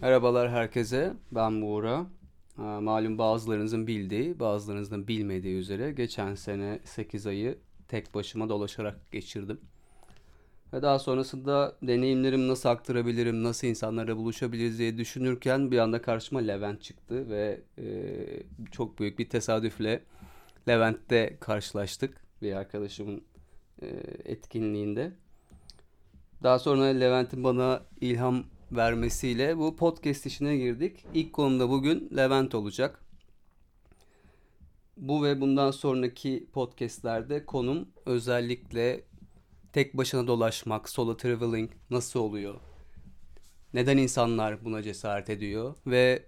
Merhabalar herkese. Ben Buğra. Ee, Malum bazılarınızın bildiği, bazılarınızın bilmediği üzere geçen sene 8 ayı tek başıma dolaşarak geçirdim. Ve daha sonrasında deneyimlerimi nasıl aktarabilirim, nasıl insanlarla buluşabiliriz diye düşünürken bir anda karşıma Levent çıktı ve e, çok büyük bir tesadüfle Levent'te karşılaştık bir arkadaşımın e, etkinliğinde. Daha sonra Levent'in bana ilham vermesiyle bu podcast işine girdik. İlk konumda bugün Levent olacak. Bu ve bundan sonraki podcastlerde konum özellikle tek başına dolaşmak, solo traveling nasıl oluyor? Neden insanlar buna cesaret ediyor? Ve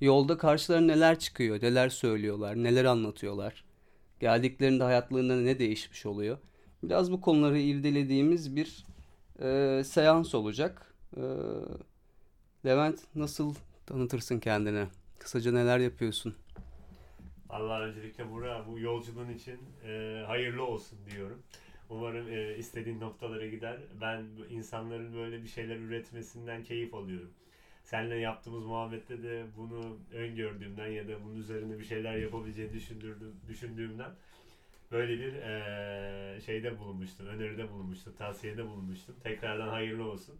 yolda karşılarına neler çıkıyor, neler söylüyorlar, neler anlatıyorlar? Geldiklerinde hayatlarında ne değişmiş oluyor? Biraz bu konuları irdelediğimiz bir e, seans olacak. E, Levent nasıl tanıtırsın kendini? Kısaca neler yapıyorsun? Allah öncelikle Burak bu yolculuğun için e, hayırlı olsun diyorum. Umarım e, istediğin noktalara gider. Ben insanların böyle bir şeyler üretmesinden keyif alıyorum. Seninle yaptığımız muhabbette de bunu öngördüğümden ya da bunun üzerine bir şeyler yapabileceğini düşündürdüm, düşündüğümden böyle bir e, şeyde bulunmuştum, öneride bulunmuştum, tavsiyede bulunmuştum. Tekrardan hayırlı olsun.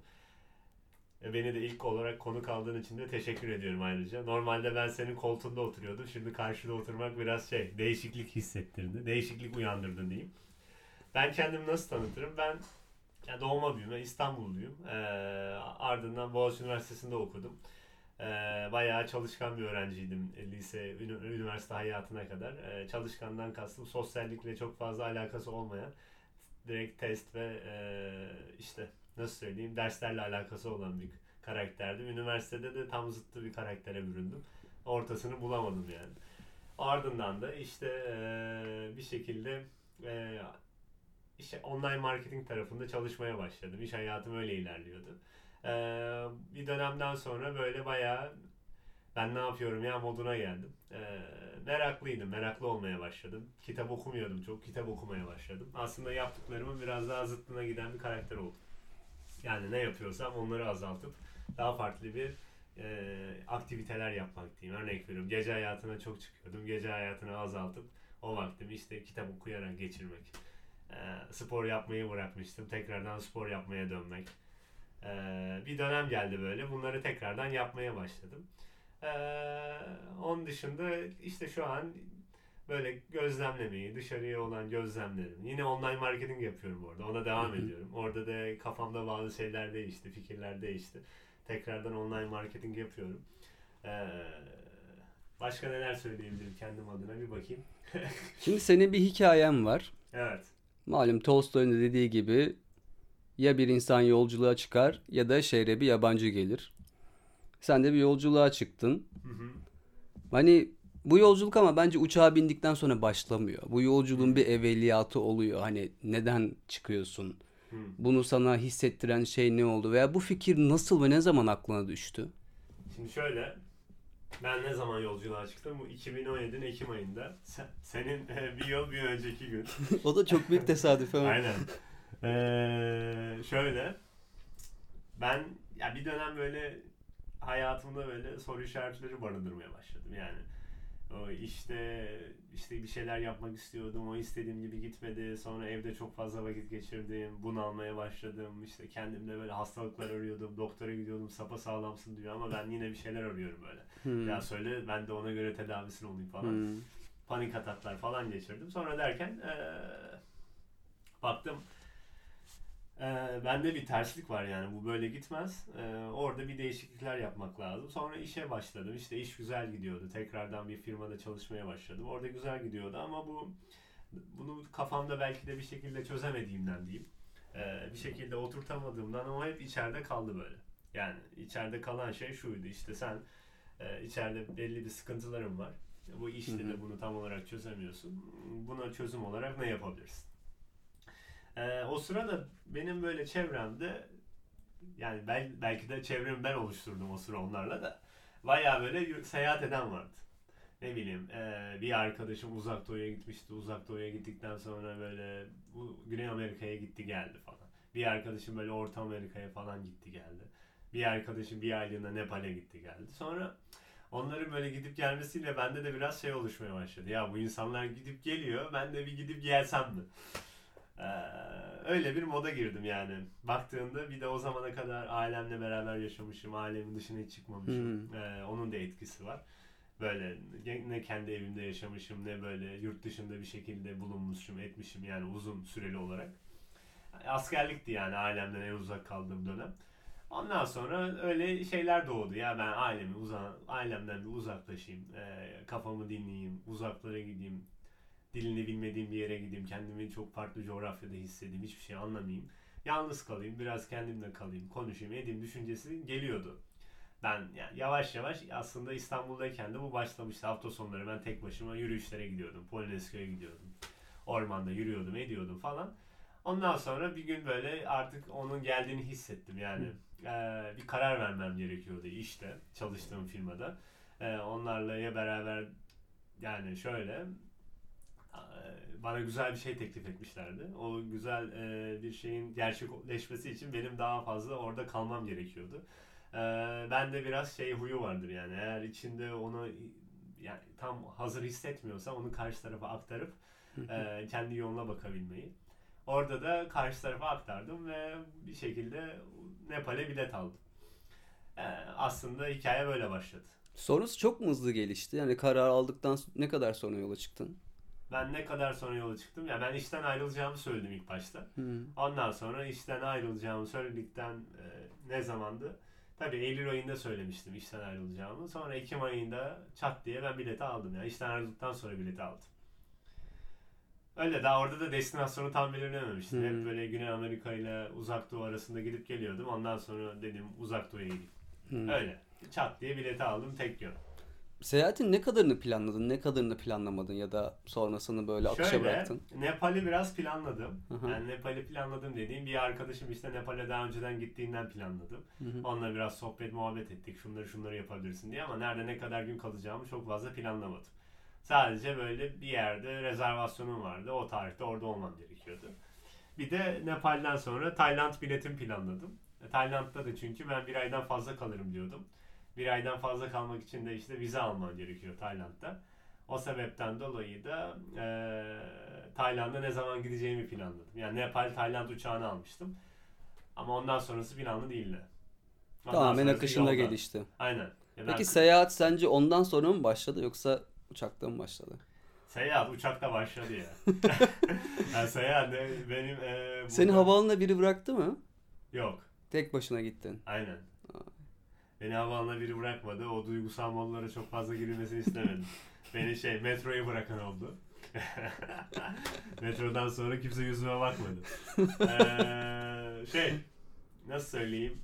E, beni de ilk olarak konuk aldığın için de teşekkür ediyorum ayrıca. Normalde ben senin koltuğunda oturuyordum. Şimdi karşıda oturmak biraz şey, değişiklik hissettirdi. Değişiklik uyandırdı diyeyim. Ben kendimi nasıl tanıtırım? Ben yani doğma büyüme İstanbulluyum. Ee, ardından Boğaziçi Üniversitesi'nde okudum. Ee, bayağı çalışkan bir öğrenciydim lise, üniversite hayatına kadar. Ee, çalışkandan kastım sosyallikle çok fazla alakası olmayan direkt test ve e, işte nasıl söyleyeyim derslerle alakası olan bir karakterdim. Üniversitede de tam zıttı bir karaktere büründüm. Ortasını bulamadım yani. Ardından da işte bir şekilde e, işte online marketing tarafında çalışmaya başladım. İş hayatım öyle ilerliyordu. Bir dönemden sonra böyle bayağı ben ne yapıyorum ya moduna geldim. Meraklıydım, meraklı olmaya başladım. Kitap okumuyordum çok, kitap okumaya başladım. Aslında yaptıklarımın biraz daha zıttına giden bir karakter oldum. Yani ne yapıyorsam onları azaltıp daha farklı bir e, aktiviteler yapmak diyeyim. Örnek veriyorum gece hayatına çok çıkıyordum. Gece hayatını azaltıp o vaktimi işte kitap okuyarak geçirmek. E, spor yapmayı bırakmıştım. Tekrardan spor yapmaya dönmek. E, bir dönem geldi böyle. Bunları tekrardan yapmaya başladım. E, onun dışında işte şu an böyle gözlemlemeyi, dışarıya olan gözlemlerim. Yine online marketing yapıyorum orada. Ona devam ediyorum. Orada da kafamda bazı şeyler değişti, fikirler değişti. Tekrardan online marketing yapıyorum. Ee, başka neler söyleyebilirim kendim adına bir bakayım. Şimdi senin bir hikayen var. Evet. Malum Tolstoy'un da dediği gibi ya bir insan yolculuğa çıkar ya da şehre bir yabancı gelir. Sen de bir yolculuğa çıktın. Hı hı. Hani bu yolculuk ama bence uçağa bindikten sonra başlamıyor. Bu yolculuğun bir evveliyatı oluyor. Hani neden çıkıyorsun? Hmm. Bunu sana hissettiren şey ne oldu? Veya bu fikir nasıl ve ne zaman aklına düştü? Şimdi şöyle. Ben ne zaman yolculuğa çıktım? Bu 2017'nin Ekim ayında. Sen, senin e, bir yıl bir önceki gün. o da çok büyük tesadüf ama. Aynen. Ee, şöyle. Ben ya bir dönem böyle hayatımda böyle soru işaretleri barındırmaya başladım. Yani işte işte bir şeyler yapmak istiyordum. O istediğim gibi gitmedi. Sonra evde çok fazla vakit geçirdim. Bunalmaya başladım. İşte kendimde böyle hastalıklar arıyordum. Doktora gidiyordum. Sapa sağlamsın diyor ama ben yine bir şeyler arıyorum böyle. Hmm. Ya söyle ben de ona göre tedavisini olayım falan. Hmm. Panik ataklar falan geçirdim. Sonra derken ee, baktım ee, bende bir terslik var yani bu böyle gitmez. Ee, orada bir değişiklikler yapmak lazım. Sonra işe başladım. İşte iş güzel gidiyordu. Tekrardan bir firmada çalışmaya başladım. Orada güzel gidiyordu ama bu bunu kafamda belki de bir şekilde çözemediğimden diyeyim. Ee, bir şekilde oturtamadığımdan ama hep içeride kaldı böyle. Yani içeride kalan şey şuydu işte sen e, içeride belli bir sıkıntıların var. Bu işte de bunu tam olarak çözemiyorsun. Buna çözüm olarak ne yapabilirsin? Ee, o sırada benim böyle çevremde yani bel, belki de çevremi ben oluşturdum o sıra onlarla da baya böyle seyahat eden vardı. Ne bileyim e, bir arkadaşım uzak doğuya gitmişti. Uzak doğuya gittikten sonra böyle bu Güney Amerika'ya gitti geldi falan. Bir arkadaşım böyle Orta Amerika'ya falan gitti geldi. Bir arkadaşım bir aylığına Nepal'e gitti geldi. Sonra onların böyle gidip gelmesiyle bende de biraz şey oluşmaya başladı. Ya bu insanlar gidip geliyor ben de bir gidip gelsem mi? Ee, öyle bir moda girdim yani. Baktığında bir de o zamana kadar ailemle beraber yaşamışım. Ailemin dışına hiç çıkmamışım. Ee, onun da etkisi var. Böyle ne kendi evimde yaşamışım ne böyle yurt dışında bir şekilde bulunmuşum etmişim yani uzun süreli olarak. Askerlikti yani ailemden en uzak kaldığım dönem. Ondan sonra öyle şeyler doğdu ya ben ailemi uza ailemden bir uzaklaşayım, e, kafamı dinleyeyim, uzaklara gideyim, dilini bilmediğim bir yere gideyim, kendimi çok farklı coğrafyada hissedeyim, hiçbir şey anlamayayım. Yalnız kalayım, biraz kendimle kalayım, konuşayım, edeyim düşüncesi geliyordu. Ben yani yavaş yavaş aslında İstanbul'dayken de bu başlamıştı. Hafta sonları ben tek başıma yürüyüşlere gidiyordum. Polonezköy'e gidiyordum. Ormanda yürüyordum, ediyordum falan. Ondan sonra bir gün böyle artık onun geldiğini hissettim yani. E, bir karar vermem gerekiyordu işte çalıştığım firmada. E, onlarla ya beraber yani şöyle bana güzel bir şey teklif etmişlerdi. O güzel e, bir şeyin gerçekleşmesi için benim daha fazla orada kalmam gerekiyordu. E, ben de biraz şey huyu vardır yani eğer içinde onu yani tam hazır hissetmiyorsa onu karşı tarafa aktarıp e, kendi yoluna bakabilmeyi. Orada da karşı tarafa aktardım ve bir şekilde Nepal'e bilet aldım. E, aslında hikaye böyle başladı. Sonrası çok mu hızlı gelişti? Yani karar aldıktan ne kadar sonra yola çıktın? Ben ne kadar sonra yola çıktım? Ya ben işten ayrılacağımı söyledim ilk başta. Hı. Ondan sonra işten ayrılacağımı söyledikten e, ne zamandı? Tabii Eylül ayında söylemiştim işten ayrılacağımı. Sonra Ekim ayında çat diye ben bileti aldım. Yani işten ayrıldıktan sonra bileti aldım. Öyle daha orada da destinasyonu tam belirlememiştim. Hmm. Hep böyle Güney Amerika ile Uzak Doğu arasında gidip geliyordum. Ondan sonra dedim Uzak Doğu'ya gideyim. Hmm. Öyle. Çat diye bileti aldım tek yön. Seyahatin ne kadarını planladın, ne kadarını planlamadın ya da sonrasını böyle akışa Şöyle, bıraktın? Nepal'i biraz planladım. Hı hı. Yani Nepal'i planladım dediğim bir arkadaşım işte Nepal'e daha önceden gittiğinden planladım. Hı hı. Onunla biraz sohbet muhabbet ettik. Şunları şunları yapabilirsin diye ama nerede ne kadar gün kalacağımı çok fazla planlamadım. Sadece böyle bir yerde rezervasyonum vardı. O tarihte orada olmam gerekiyordu. Bir de Nepal'den sonra Tayland biletim planladım. E, Tayland'da da çünkü ben bir aydan fazla kalırım diyordum. Bir aydan fazla kalmak için de işte vize alman gerekiyor Tayland'da. O sebepten dolayı da e, Tayland'a ne zaman gideceğimi planladım. Yani Nepal Tayland uçağını almıştım. Ama ondan sonrası planlı değildi. Ondan Tamamen akışında yolda. gelişti. Aynen. Ben- Peki seyahat sence ondan sonra mı başladı yoksa uçakta mı başladı? Seyahat uçakta başladı ya. yani seyahat de benim e, Seni burada- havaalanına biri bıraktı mı? Yok. Tek başına gittin. Aynen. Beni havaalanına biri bırakmadı. O duygusal modlara çok fazla girilmesini istemedim. Beni şey metroya bırakan oldu. Metrodan sonra kimse yüzüme bakmadı. Ee, şey nasıl söyleyeyim?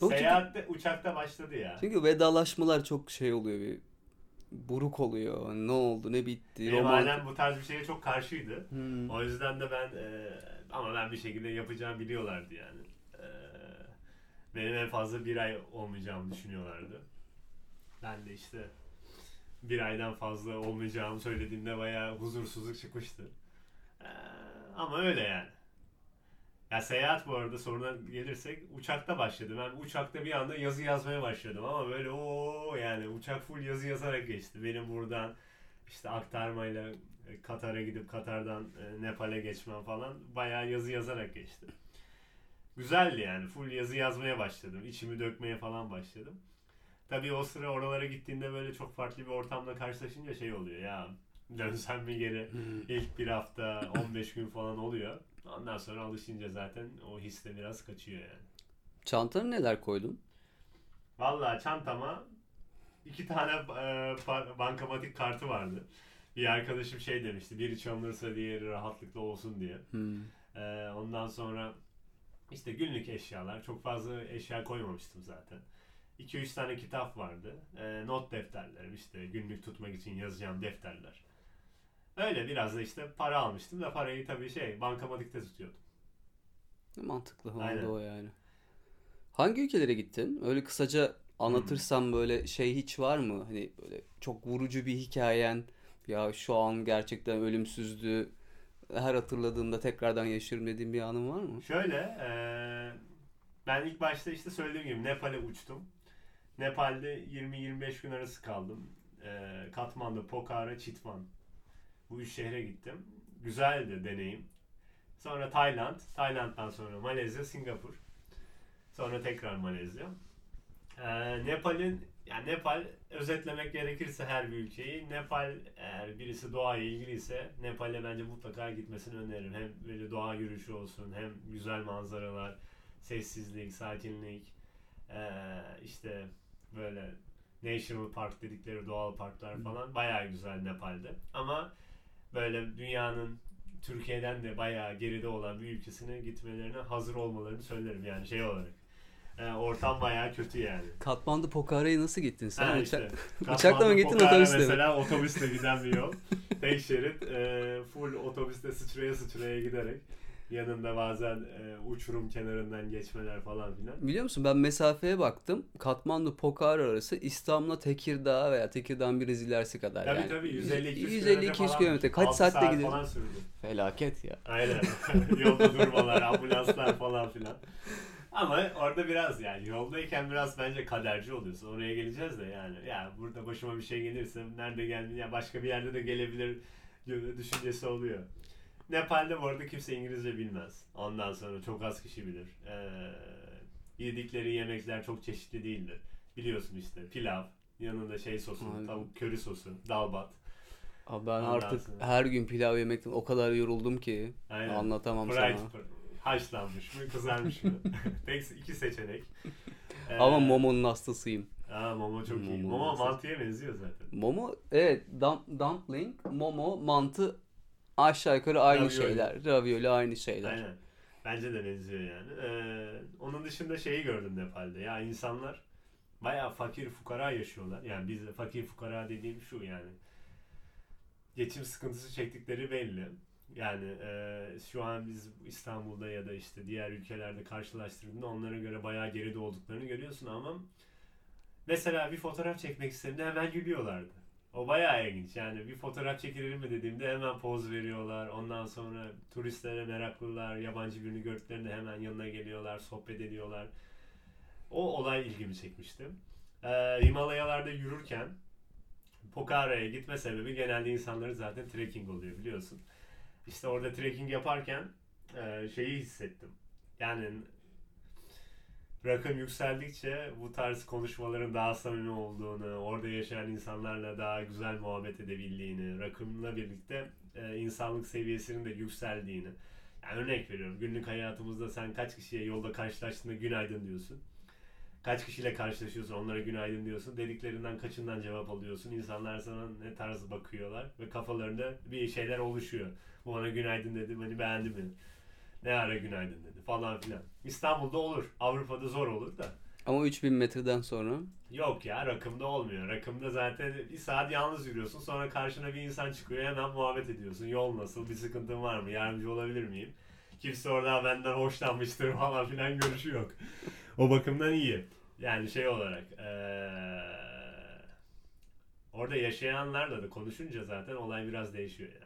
Çünkü- Seyahatte uçakta başladı ya. Çünkü vedalaşmalar çok şey oluyor bir buruk oluyor. Ne oldu, ne bitti? Benim roman- ailem bu tarz bir şeye çok karşıydı. Hmm. O yüzden de ben e, ama ben bir şekilde yapacağımı biliyorlardı yani. Benim en fazla bir ay olmayacağımı düşünüyorlardı. Ben de işte bir aydan fazla olmayacağımı söylediğimde bayağı huzursuzluk çıkmıştı. E, ama öyle yani. Ya seyahat bu arada soruna gelirsek uçakta başladı. Ben uçakta bir anda yazı yazmaya başladım ama böyle o yani uçak full yazı yazarak geçti. Benim buradan işte aktarmayla Katar'a gidip Katar'dan e, Nepal'e geçmem falan bayağı yazı yazarak geçti. Güzeldi yani. Full yazı yazmaya başladım. İçimi dökmeye falan başladım. Tabii o sıra oralara gittiğinde böyle çok farklı bir ortamla karşılaşınca şey oluyor ya dönsem mi geri ilk bir hafta 15 gün falan oluyor. Ondan sonra alışınca zaten o his de biraz kaçıyor yani. Çantana neler koydun? Vallahi çantama iki tane e, bankamatik kartı vardı. Bir arkadaşım şey demişti. Biri çalınırsa diğeri rahatlıkla olsun diye. Hmm. E, ondan sonra işte günlük eşyalar. Çok fazla eşya koymamıştım zaten. 2-3 tane kitap vardı. E, not defterlerim işte günlük tutmak için yazacağım defterler. Öyle biraz da işte para almıştım da parayı tabii şey bankamatikte tutuyordum. Mantıklı oldu Aynen. o yani. Hangi ülkelere gittin? Öyle kısaca anlatırsam böyle şey hiç var mı? Hani böyle çok vurucu bir hikayen. Ya şu an gerçekten ölümsüzdü. Her hatırladığımda tekrardan yaşıyorum dediğin bir anın var mı? Şöyle eee, Ben ilk başta işte söylediğim gibi Nepal'e uçtum. Nepal'de 20-25 gün arası kaldım. Ee, Katmandu, Pokhara, Chitwan. Bu üç şehre gittim. Güzeldi deneyim. Sonra Tayland, Tayland'dan sonra Malezya, Singapur. Sonra tekrar Malezya. Ee, Nepal'in yani Nepal özetlemek gerekirse her bir ülkeyi Nepal eğer birisi doğaya ilgiliyse Nepal'e bence mutlaka gitmesini öneririm. Hem böyle doğa yürüyüşü olsun hem güzel manzaralar, sessizlik, sakinlik, ee, işte böyle National Park dedikleri doğal parklar falan bayağı güzel Nepal'de. Ama böyle dünyanın Türkiye'den de bayağı geride olan bir ülkesine gitmelerine hazır olmalarını söylerim yani şey olarak. Ee, ortam bayağı kötü yani. Katmandu Pokara'ya nasıl gittin sen? Ha, işte. Uçakla mı gittin, Pokhara otobüsle mi? Mesela otobüsle giden bir yol. Tek şerit e, full otobüste sıçraya sıçraya giderek yanında bazen e, uçurum kenarından geçmeler falan filan. Biliyor musun ben mesafeye baktım. Katmandu Pokhara arası İstanbul'a Tekirdağ veya Tekirdağ'ın biraz ilerisi kadar Tabii yani. tabii 150-200 150-200 falan. kilometre. Kaç saatte saat gidiyor? falan sürdü. Felaket ya. Aynen. Yolda durmalar, ambulanslar falan filan. Ama orada biraz yani yoldayken biraz bence kaderci oluyorsun. Oraya geleceğiz de yani. Ya burada başıma bir şey gelirse nerede geldi ya başka bir yerde de gelebilir düşüncesi oluyor. Nepal'de bu arada kimse İngilizce bilmez. Ondan sonra çok az kişi bilir. Ee, yedikleri yemekler çok çeşitli değildir. Biliyorsun işte pilav, yanında şey sosu, Aynen. tavuk köri sosu, dalbat. Abi ben Ondan artık sonra- her gün pilav yemekten o kadar yoruldum ki Aynen. anlatamam Fried, sana. Haşlanmış mı, kızarmış mı? Tek iki seçenek. Ee, Ama Momo'nun hastasıyım. Aa, Momo çok iyi. Momo Momo nasıl? mantıya benziyor zaten. Momo evet dum- dumpling, Momo, mantı aşağı yukarı aynı Ravioli. şeyler. Ravioli aynı şeyler. Aynen. Bence de benziyor yani. Ee, onun dışında şeyi gördüm Nepal'de. Ya insanlar bayağı fakir fukara yaşıyorlar. Yani biz de fakir fukara dediğim şu yani. Geçim sıkıntısı çektikleri belli. Yani e, şu an biz İstanbul'da ya da işte diğer ülkelerde karşılaştırdığında onlara göre bayağı geride olduklarını görüyorsun ama mesela bir fotoğraf çekmek istediğinde hemen gülüyorlardı. O bayağı ilginç. Yani bir fotoğraf çekilir mi dediğimde hemen poz veriyorlar. Ondan sonra turistlere meraklılar. Yabancı birini gördüklerinde hemen yanına geliyorlar. Sohbet ediyorlar. O olay ilgimi çekmişti. Ee, Himalayalarda yürürken Pokhara'ya gitme sebebi genelde insanların zaten trekking oluyor biliyorsun. İşte orada trekking yaparken e, şeyi hissettim. Yani rakım yükseldikçe bu tarz konuşmaların daha samimi olduğunu, orada yaşayan insanlarla daha güzel muhabbet edebildiğini, rakımla birlikte e, insanlık seviyesinin de yükseldiğini. Yani örnek veriyorum. Günlük hayatımızda sen kaç kişiye yolda karşılaştığında günaydın diyorsun. Kaç kişiyle karşılaşıyorsun, onlara günaydın diyorsun. Dediklerinden kaçından cevap alıyorsun. İnsanlar sana ne tarz bakıyorlar ve kafalarında bir şeyler oluşuyor. Bana günaydın dedi, beni beğendi mi? Ne ara günaydın dedi falan filan. İstanbul'da olur. Avrupa'da zor olur da. Ama 3000 metreden sonra Yok ya rakımda olmuyor. Rakımda zaten bir saat yalnız yürüyorsun. Sonra karşına bir insan çıkıyor. Hemen muhabbet ediyorsun. Yol nasıl? Bir sıkıntın var mı? Yardımcı olabilir miyim? Kimse orada benden hoşlanmıştır falan filan görüşü yok. o bakımdan iyi. Yani şey olarak eee, orada yaşayanlarla da konuşunca zaten olay biraz değişiyor yani.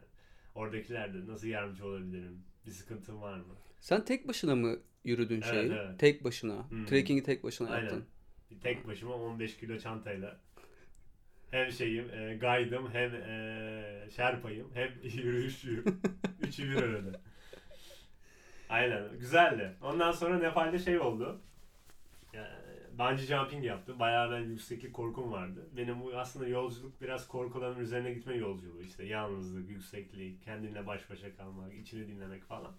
Oradakiler de nasıl yardımcı olabilirim? Bir sıkıntın var mı? sen tek başına mı yürüdün Evet, şeyi? evet. Tek başına. Hmm. Trekking'i tek başına Aynen. yaptın. Bir tek başıma 15 kilo çantayla hem şeyim, e, guide'ım hem e, şerpayım hem yürüyüşçüyüm. Üçü bir arada. Aynen. Güzeldi. Ondan sonra Nepal'de şey oldu. Yani, bungee jumping yaptım. Bayağı ben yükseklik korkum vardı. Benim bu aslında yolculuk biraz korkuların üzerine gitme yolculuğu işte. Yalnızlık, yükseklik, kendinle baş başa kalmak, içini dinlemek falan.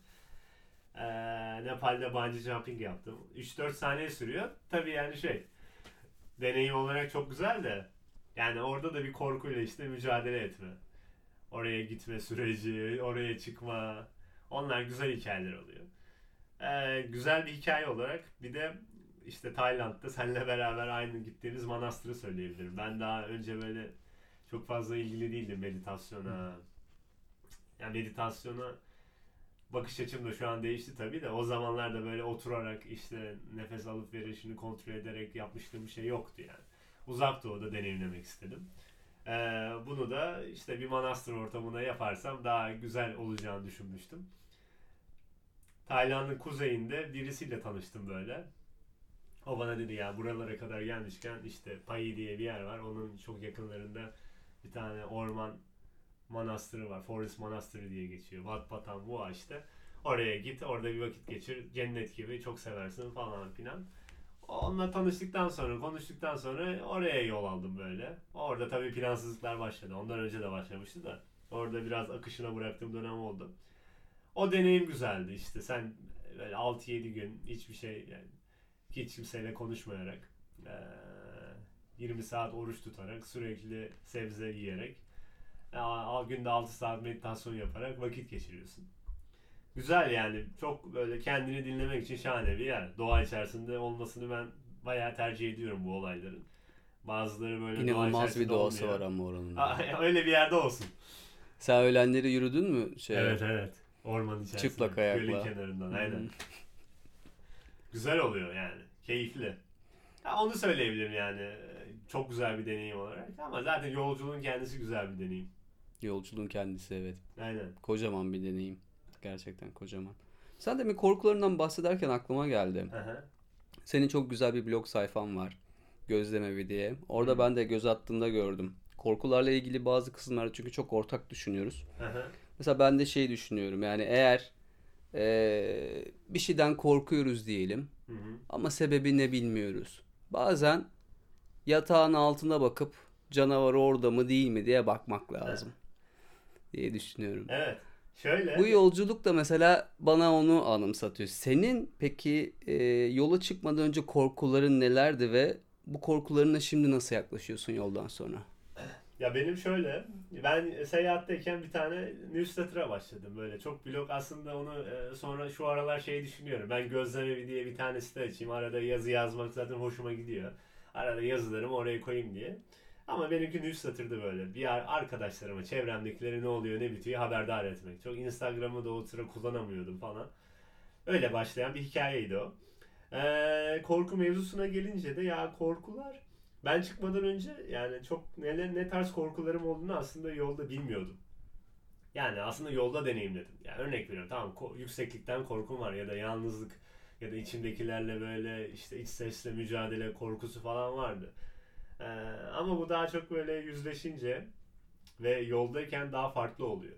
Ee, Nepal'de bungee jumping yaptım. 3-4 saniye sürüyor. Tabii yani şey deneyim olarak çok güzel de yani orada da bir korkuyla işte mücadele etme. Oraya gitme süreci, oraya çıkma. Onlar güzel hikayeler oluyor. Ee, güzel bir hikaye olarak bir de işte Tayland'da seninle beraber aynı gittiğimiz manastırı söyleyebilirim. Ben daha önce böyle çok fazla ilgili değildim meditasyona. Yani meditasyona bakış açım da şu an değişti tabii de o zamanlarda böyle oturarak işte nefes alıp verişini kontrol ederek yapmıştığım bir şey yoktu yani. Uzak doğuda deneyimlemek istedim. Ee, bunu da işte bir manastır ortamında yaparsam daha güzel olacağını düşünmüştüm. Tayland'ın kuzeyinde birisiyle tanıştım böyle. O bana dedi ya buralara kadar gelmişken işte Payi diye bir yer var. Onun çok yakınlarında bir tane orman manastırı var. Forest Manastırı diye geçiyor. Wat Patan bu işte. Oraya git, orada bir vakit geçir. Cennet gibi çok seversin falan filan. Onunla tanıştıktan sonra, konuştuktan sonra oraya yol aldım böyle. Orada tabii plansızlıklar başladı. Ondan önce de başlamıştı da. Orada biraz akışına bıraktığım dönem oldu. O deneyim güzeldi işte. Sen böyle 6-7 gün hiçbir şey yani hiç kimseyle konuşmayarak 20 saat oruç tutarak sürekli sebze yiyerek günde 6 saat meditasyon yaparak vakit geçiriyorsun. Güzel yani. Çok böyle kendini dinlemek için şahane bir yer. Doğa içerisinde olmasını ben bayağı tercih ediyorum bu olayların. Bazıları böyle İnanılmaz bir doğası olmuyor. var ama oranın. Öyle bir yerde olsun. Sen öğlenleri yürüdün mü? Şey, evet evet. Orman içerisinde. Çıplak ayakla. Gölün kenarından aynen. Güzel oluyor yani. Keyifli. Ya onu söyleyebilirim yani. Çok güzel bir deneyim olarak. Ama zaten yolculuğun kendisi güzel bir deneyim. Yolculuğun kendisi evet. Aynen. Kocaman bir deneyim. Gerçekten kocaman. Sen de mi korkularından bahsederken aklıma geldi. Aha. Senin çok güzel bir blog sayfan var. Gözlemevi diye. Orada Hı. ben de göz attığımda gördüm. Korkularla ilgili bazı kısımları çünkü çok ortak düşünüyoruz. Aha. Mesela ben de şey düşünüyorum. Yani eğer ee, bir şeyden korkuyoruz diyelim. Hı hı. Ama sebebi ne bilmiyoruz. Bazen yatağın altına bakıp canavar orada mı değil mi diye bakmak lazım. Evet. diye düşünüyorum. Evet. Şöyle. Bu yolculuk da mesela bana onu anımsatıyor. Senin peki e, yola çıkmadan önce korkuların nelerdi ve bu korkularına şimdi nasıl yaklaşıyorsun yoldan sonra? Ya benim şöyle, ben seyahatteyken bir tane newsletter'a başladım böyle. Çok blog aslında onu e, sonra şu aralar şey düşünüyorum. Ben gözlemevi diye bir tane site açayım. Arada yazı yazmak zaten hoşuma gidiyor. Arada yazılarımı oraya koyayım diye. Ama benimki newsletter'dı böyle. Bir arkadaşlarıma, çevremdekileri ne oluyor ne bitiyor haberdar etmek. Çok Instagram'ı da o sıra kullanamıyordum falan. Öyle başlayan bir hikayeydi o. Ee, korku mevzusuna gelince de ya korkular ben çıkmadan önce yani çok neler ne tarz korkularım olduğunu aslında yolda bilmiyordum. Yani aslında yolda deneyimledim. Yani örnek veriyorum tamam ko- yükseklikten korkum var ya da yalnızlık ya da içimdekilerle böyle işte iç sesle mücadele korkusu falan vardı. Ee, ama bu daha çok böyle yüzleşince ve yoldayken daha farklı oluyor.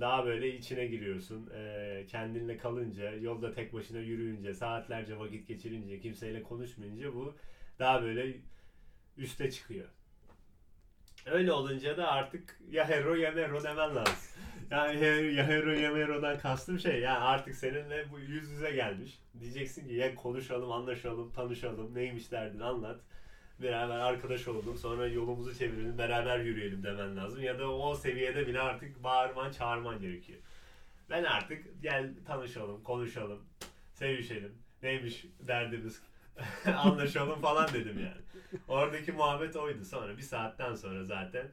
Daha böyle içine giriyorsun. Ee, kendinle kalınca, yolda tek başına yürüyünce, saatlerce vakit geçirince, kimseyle konuşmayınca bu daha böyle üste çıkıyor. Öyle olunca da artık ya hero ya mero demen lazım. Yani ya hero ya mero'dan kastım şey yani artık seninle bu yüz yüze gelmiş. Diyeceksin ki ya konuşalım, anlaşalım, tanışalım, neymiş derdin anlat. Beraber arkadaş olalım, sonra yolumuzu çevirelim, beraber yürüyelim demen lazım. Ya da o seviyede bile artık bağırman, çağırman gerekiyor. Ben artık gel tanışalım, konuşalım, sevişelim. Neymiş derdimiz, anlaşalım falan dedim yani. Oradaki muhabbet oydu. Sonra bir saatten sonra zaten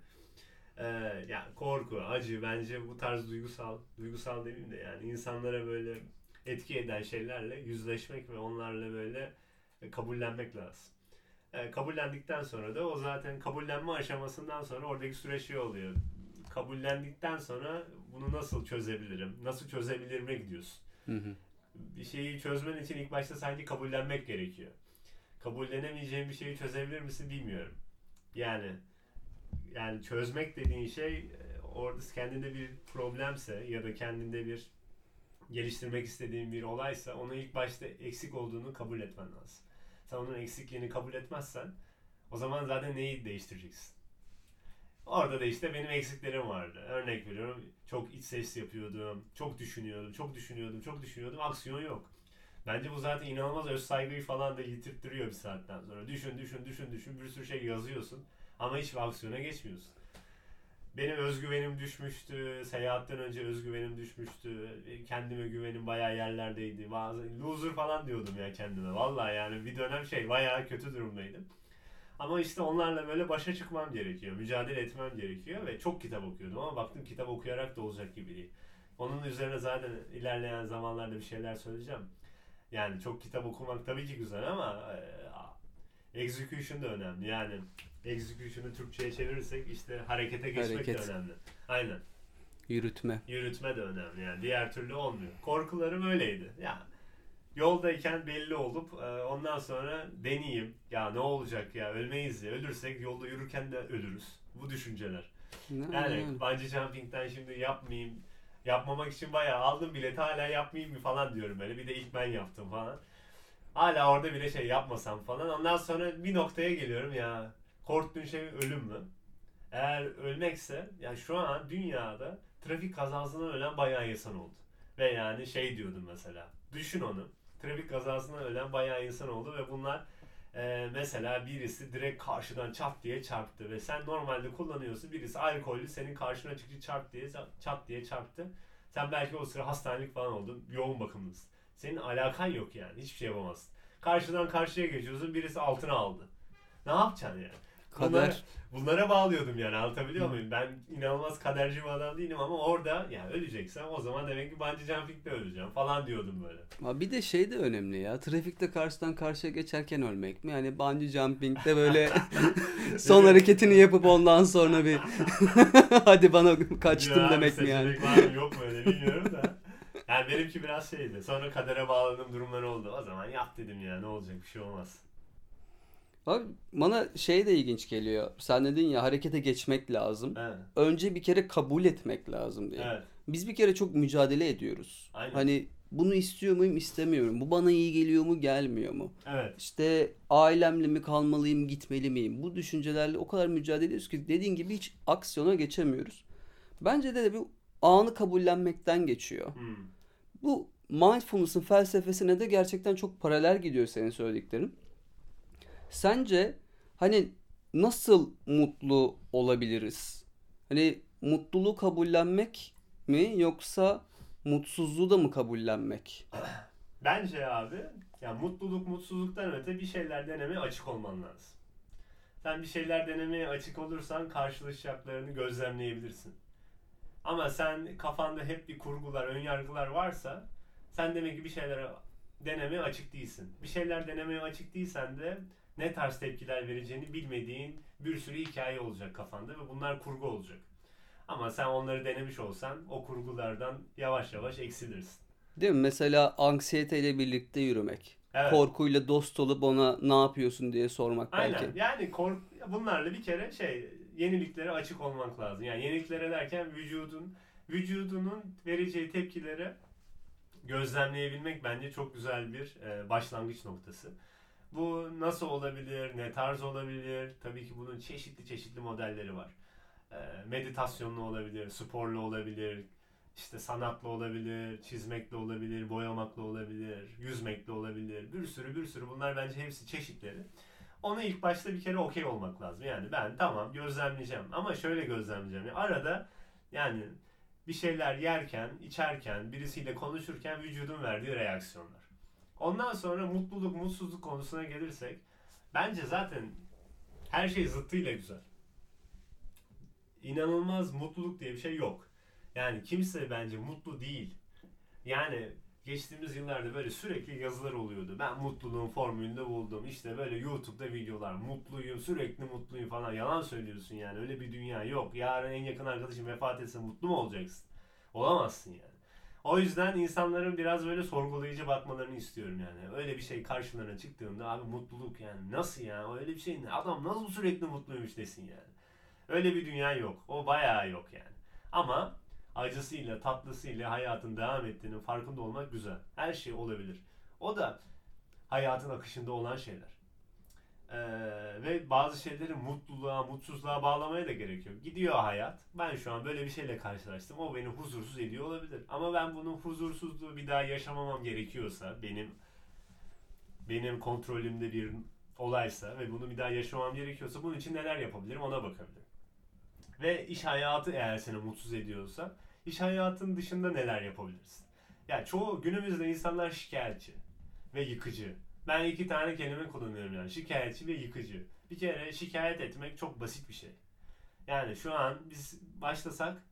e, yani korku, acı bence bu tarz duygusal, duygusal demeyeyim de yani insanlara böyle etki eden şeylerle yüzleşmek ve onlarla böyle kabullenmek lazım. E, kabullendikten sonra da o zaten kabullenme aşamasından sonra oradaki süreç şey oluyor. Kabullendikten sonra bunu nasıl çözebilirim? Nasıl çözebilirime gidiyorsun. Hı hı. Bir şeyi çözmen için ilk başta sanki kabullenmek gerekiyor kabullenemeyeceğin bir şeyi çözebilir misin bilmiyorum. Yani yani çözmek dediğin şey e, orada kendinde bir problemse ya da kendinde bir geliştirmek istediğin bir olaysa onu ilk başta eksik olduğunu kabul etmen lazım. Sen onun eksikliğini kabul etmezsen o zaman zaten neyi değiştireceksin? Orada da işte benim eksiklerim vardı. Örnek veriyorum çok iç ses yapıyordum, çok düşünüyordum, çok düşünüyordum, çok düşünüyordum. Aksiyon yok. Bence bu zaten inanılmaz öz saygıyı falan da yitirttiriyor bir saatten sonra. Düşün düşün düşün düşün bir sürü şey yazıyorsun ama hiç aksiyona geçmiyorsun. Benim özgüvenim düşmüştü. Seyahatten önce özgüvenim düşmüştü. Kendime güvenim bayağı yerlerdeydi. Bazı loser falan diyordum ya kendime. Vallahi yani bir dönem şey bayağı kötü durumdaydım. Ama işte onlarla böyle başa çıkmam gerekiyor. Mücadele etmem gerekiyor ve çok kitap okuyordum ama baktım kitap okuyarak da olacak gibi değil. Onun üzerine zaten ilerleyen zamanlarda bir şeyler söyleyeceğim. Yani çok kitap okumak tabii ki güzel ama e, execution da önemli. Yani execution'ı Türkçe'ye çevirirsek işte harekete geçmek Hareket. de önemli. Aynen. Yürütme. Yürütme de önemli yani. Diğer türlü olmuyor. Korkularım öyleydi. Ya yoldayken belli olup e, ondan sonra deneyeyim. Ya ne olacak ya ölmeyiz ya. Ölürsek yolda yürürken de ölürüz. Bu düşünceler. Ne- Yani bungee jumping'den şimdi yapmayayım. Yapmamak için bayağı aldım bileti hala yapmayayım mı falan diyorum böyle. Bir de ilk ben yaptım falan. Hala orada bile şey yapmasam falan. Ondan sonra bir noktaya geliyorum ya. Korktuğun şey ölüm mü? Eğer ölmekse yani şu an dünyada trafik kazasından ölen bayağı insan oldu. Ve yani şey diyordum mesela. Düşün onu. Trafik kazasından ölen bayağı insan oldu ve bunlar e, mesela birisi direkt karşıdan çat diye çarptı ve sen normalde kullanıyorsun. Birisi alkollü senin karşına çıktı çat diye çat diye çarptı. Sen belki o sıra hastanelik falan oldun. Yoğun bakımlısın. Senin alakan yok yani. Hiçbir şey yapamazsın. Karşıdan karşıya geçiyorsun. Birisi altına aldı. Ne yapacaksın yani? Bunlara, Kader. bunlara bağlıyordum yani anlatabiliyor muyum? Ben inanılmaz kaderci bir adam değilim ama orada yani öleceksem o zaman demek ki bungee jumping'de öleceğim falan diyordum böyle. Ama bir de şey de önemli ya. Trafikte karşıdan karşıya geçerken ölmek mi? Yani bungee jumping'de böyle son hareketini yapıp ondan sonra bir hadi bana kaçtım Ya, demek mi yani? var mı yok mu öyle bilmiyorum da. Yani benimki biraz şeydi. Sonra kadere bağladığım durumlar oldu. O zaman yap dedim ya ne olacak bir şey olmaz. Abi bana şey de ilginç geliyor. Sen dedin ya harekete geçmek lazım. He, Önce bir kere kabul etmek lazım diye. evet. Biz bir kere çok mücadele ediyoruz. Aynen. Hani bunu istiyor muyum, istemiyorum. Bu bana iyi geliyor mu, gelmiyor mu? Evet. İşte ailemle mi kalmalıyım, gitmeli miyim? Bu düşüncelerle o kadar mücadele ediyoruz ki dediğin gibi hiç aksiyona geçemiyoruz. Bence de bir anı kabullenmekten geçiyor. Hmm. Bu mindfulness'ın felsefesine de gerçekten çok paralel gidiyor senin söylediklerin. Sence hani nasıl mutlu olabiliriz? Hani mutluluğu kabullenmek mi yoksa mutsuzluğu da mı kabullenmek? Bence abi ya mutluluk mutsuzluktan öte bir şeyler denemeye açık olman lazım. Sen bir şeyler denemeye açık olursan karşılaşacaklarını gözlemleyebilirsin. Ama sen kafanda hep bir kurgular, ön yargılar varsa sen demek ki bir şeylere denemeye açık değilsin. Bir şeyler denemeye açık değilsen de ne tarz tepkiler vereceğini bilmediğin bir sürü hikaye olacak kafanda ve bunlar kurgu olacak. Ama sen onları denemiş olsan o kurgulardan yavaş yavaş eksilirsin. Değil mi? Mesela anksiyeteyle birlikte yürümek. Evet. Korkuyla dost olup ona ne yapıyorsun diye sormak Aynen. belki. Yani kork bunlarla bir kere şey yeniliklere açık olmak lazım. Yani yeniliklere derken vücudun vücudunun vereceği tepkileri gözlemleyebilmek bence çok güzel bir e, başlangıç noktası. Bu nasıl olabilir, ne tarz olabilir? Tabii ki bunun çeşitli çeşitli modelleri var. E, meditasyonlu olabilir, sporlu olabilir, işte sanatlı olabilir, çizmekle olabilir, boyamakla olabilir, yüzmekle olabilir. Bir sürü bir sürü bunlar bence hepsi çeşitleri. Ona ilk başta bir kere okey olmak lazım. Yani ben tamam gözlemleyeceğim ama şöyle gözlemleyeceğim. Yani arada yani bir şeyler yerken, içerken, birisiyle konuşurken vücudun verdiği reaksiyonlar. Ondan sonra mutluluk, mutsuzluk konusuna gelirsek bence zaten her şey zıttıyla güzel. İnanılmaz mutluluk diye bir şey yok. Yani kimse bence mutlu değil. Yani geçtiğimiz yıllarda böyle sürekli yazılar oluyordu. Ben mutluluğun formülünü buldum. İşte böyle YouTube'da videolar. Mutluyum, sürekli mutluyum falan. Yalan söylüyorsun yani. Öyle bir dünya yok. Yarın en yakın arkadaşın vefat etse mutlu mu olacaksın? Olamazsın yani. O yüzden insanların biraz böyle sorgulayıcı bakmalarını istiyorum yani. Öyle bir şey karşılarına çıktığında abi mutluluk yani nasıl ya öyle bir şey ne? Adam nasıl sürekli mutluymuş desin yani. Öyle bir dünya yok. O bayağı yok yani. Ama acısıyla tatlısıyla hayatın devam ettiğinin farkında olmak güzel. Her şey olabilir. O da hayatın akışında olan şeyler. Ee, ve bazı şeyleri mutluluğa, mutsuzluğa bağlamaya da gerekiyor. Gidiyor hayat. Ben şu an böyle bir şeyle karşılaştım. O beni huzursuz ediyor olabilir. Ama ben bunun huzursuzluğu bir daha yaşamamam gerekiyorsa, benim benim kontrolümde bir olaysa ve bunu bir daha yaşamam gerekiyorsa bunun için neler yapabilirim ona bakabilirim. Ve iş hayatı eğer seni mutsuz ediyorsa iş hayatın dışında neler yapabilirsin? Ya çoğu günümüzde insanlar şikayetçi ve yıkıcı. Ben iki tane kelime kullanıyorum yani şikayetçi ve yıkıcı. Bir kere şikayet etmek çok basit bir şey. Yani şu an biz başlasak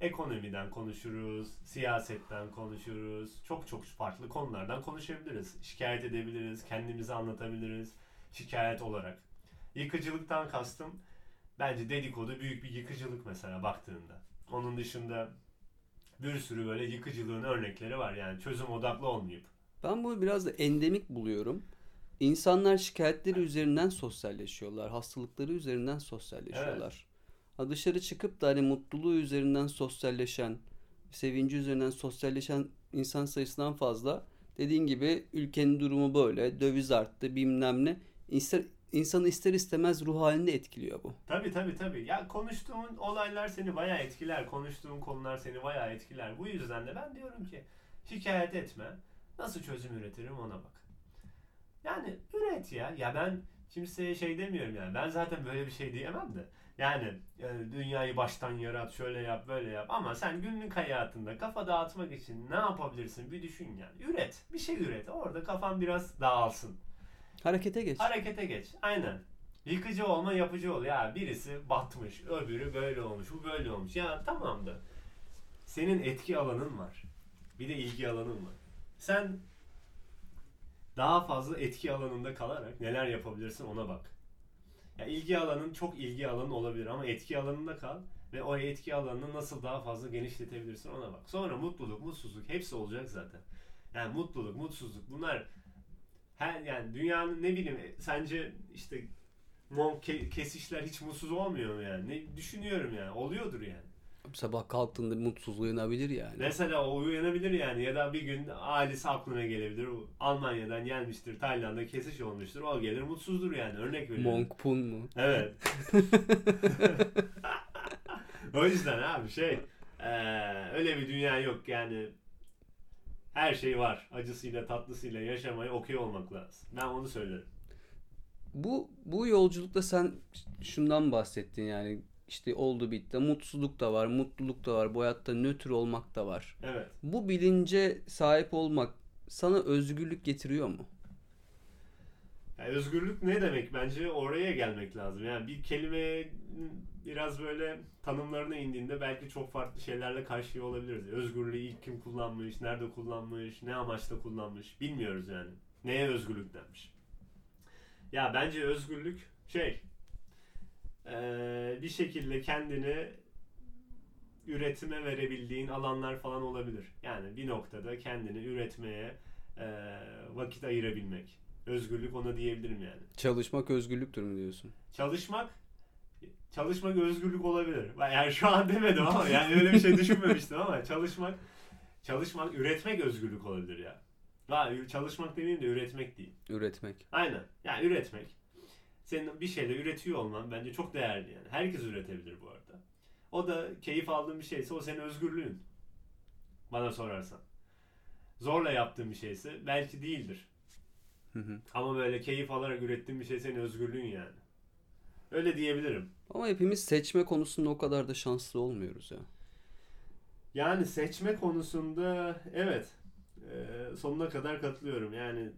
ekonomiden konuşuruz, siyasetten konuşuruz. Çok çok farklı konulardan konuşabiliriz. Şikayet edebiliriz, kendimizi anlatabiliriz şikayet olarak. Yıkıcılıktan kastım bence dedikodu büyük bir yıkıcılık mesela baktığında. Onun dışında bir sürü böyle yıkıcılığın örnekleri var. Yani çözüm odaklı olmayıp Ben bunu biraz da endemik buluyorum. İnsanlar şikayetleri üzerinden sosyalleşiyorlar. Hastalıkları üzerinden sosyalleşiyorlar. Ha dışarı çıkıp da hani mutluluğu üzerinden sosyalleşen, sevinci üzerinden sosyalleşen insan sayısından fazla. Dediğin gibi ülkenin durumu böyle. Döviz arttı bilmem ne. İster, insanı ister istemez ruh halinde etkiliyor bu. Tabii tabii tabii. Ya konuştuğun olaylar seni bayağı etkiler. Konuştuğun konular seni bayağı etkiler. Bu yüzden de ben diyorum ki şikayet etme. Nasıl çözüm üretirim ona bak. Yani üret ya. Ya ben kimseye şey demiyorum yani. Ben zaten böyle bir şey diyemem de. Yani, yani dünyayı baştan yarat, şöyle yap, böyle yap. Ama sen günlük hayatında kafa dağıtmak için ne yapabilirsin bir düşün yani. Üret. Bir şey üret. Orada kafan biraz dağılsın. Harekete geç. Harekete geç. Aynen. Yıkıcı olma yapıcı ol. Ya birisi batmış, öbürü böyle olmuş, bu böyle olmuş. Ya tamam da senin etki alanın var. Bir de ilgi alanın var. Sen daha fazla etki alanında kalarak neler yapabilirsin ona bak. Ya ilgi alanın çok ilgi alanın olabilir ama etki alanında kal ve o etki alanını nasıl daha fazla genişletebilirsin ona bak. Sonra mutluluk, mutsuzluk hepsi olacak zaten. Yani mutluluk, mutsuzluk bunlar her yani dünyanın ne bileyim sence işte ke- kesişler hiç mutsuz olmuyor mu yani? Ne düşünüyorum yani. Oluyordur yani. Sabah kalktığında mutsuz uyanabilir yani. Mesela o uyanabilir yani ya da bir gün ailesi aklına gelebilir. Almanya'dan gelmiştir, Tayland'da kesiş olmuştur. O gelir mutsuzdur yani. Örnek veriyorum. Monk Pun mu? Evet. o yüzden abi şey eee, öyle bir dünya yok yani her şey var. Acısıyla tatlısıyla yaşamaya okey olmak lazım. Ben onu söylerim. Bu bu yolculukta sen şundan bahsettin yani işte oldu bitti. Mutsuzluk da var, mutluluk da var. Bu hayatta nötr olmak da var. Evet. Bu bilince sahip olmak sana özgürlük getiriyor mu? Yani özgürlük ne demek? Bence oraya gelmek lazım. Yani bir kelime biraz böyle tanımlarına indiğinde belki çok farklı şeylerle karşıya olabiliriz. Özgürlüğü ilk kim kullanmış, nerede kullanmış, ne amaçla kullanmış bilmiyoruz yani. Neye özgürlük denmiş? Ya bence özgürlük şey eee, bir şekilde kendini üretime verebildiğin alanlar falan olabilir. Yani bir noktada kendini üretmeye eee, vakit ayırabilmek. Özgürlük ona diyebilirim yani. Çalışmak özgürlüktür mü diyorsun? Çalışmak çalışmak özgürlük olabilir. Yani şu an demedim ama yani öyle bir şey düşünmemiştim ama çalışmak çalışmak üretmek özgürlük olabilir ya. Çalışmak demeyeyim de üretmek değil. Üretmek. Aynen. Yani üretmek. Senin bir şeyle üretiyor olman bence çok değerli yani. Herkes üretebilir bu arada. O da keyif aldığın bir şeyse o senin özgürlüğün. Bana sorarsan. Zorla yaptığın bir şeyse belki değildir. Hı hı. Ama böyle keyif alarak ürettiğin bir şey senin özgürlüğün yani. Öyle diyebilirim. Ama hepimiz seçme konusunda o kadar da şanslı olmuyoruz ya. Yani seçme konusunda evet e, sonuna kadar katılıyorum. Yani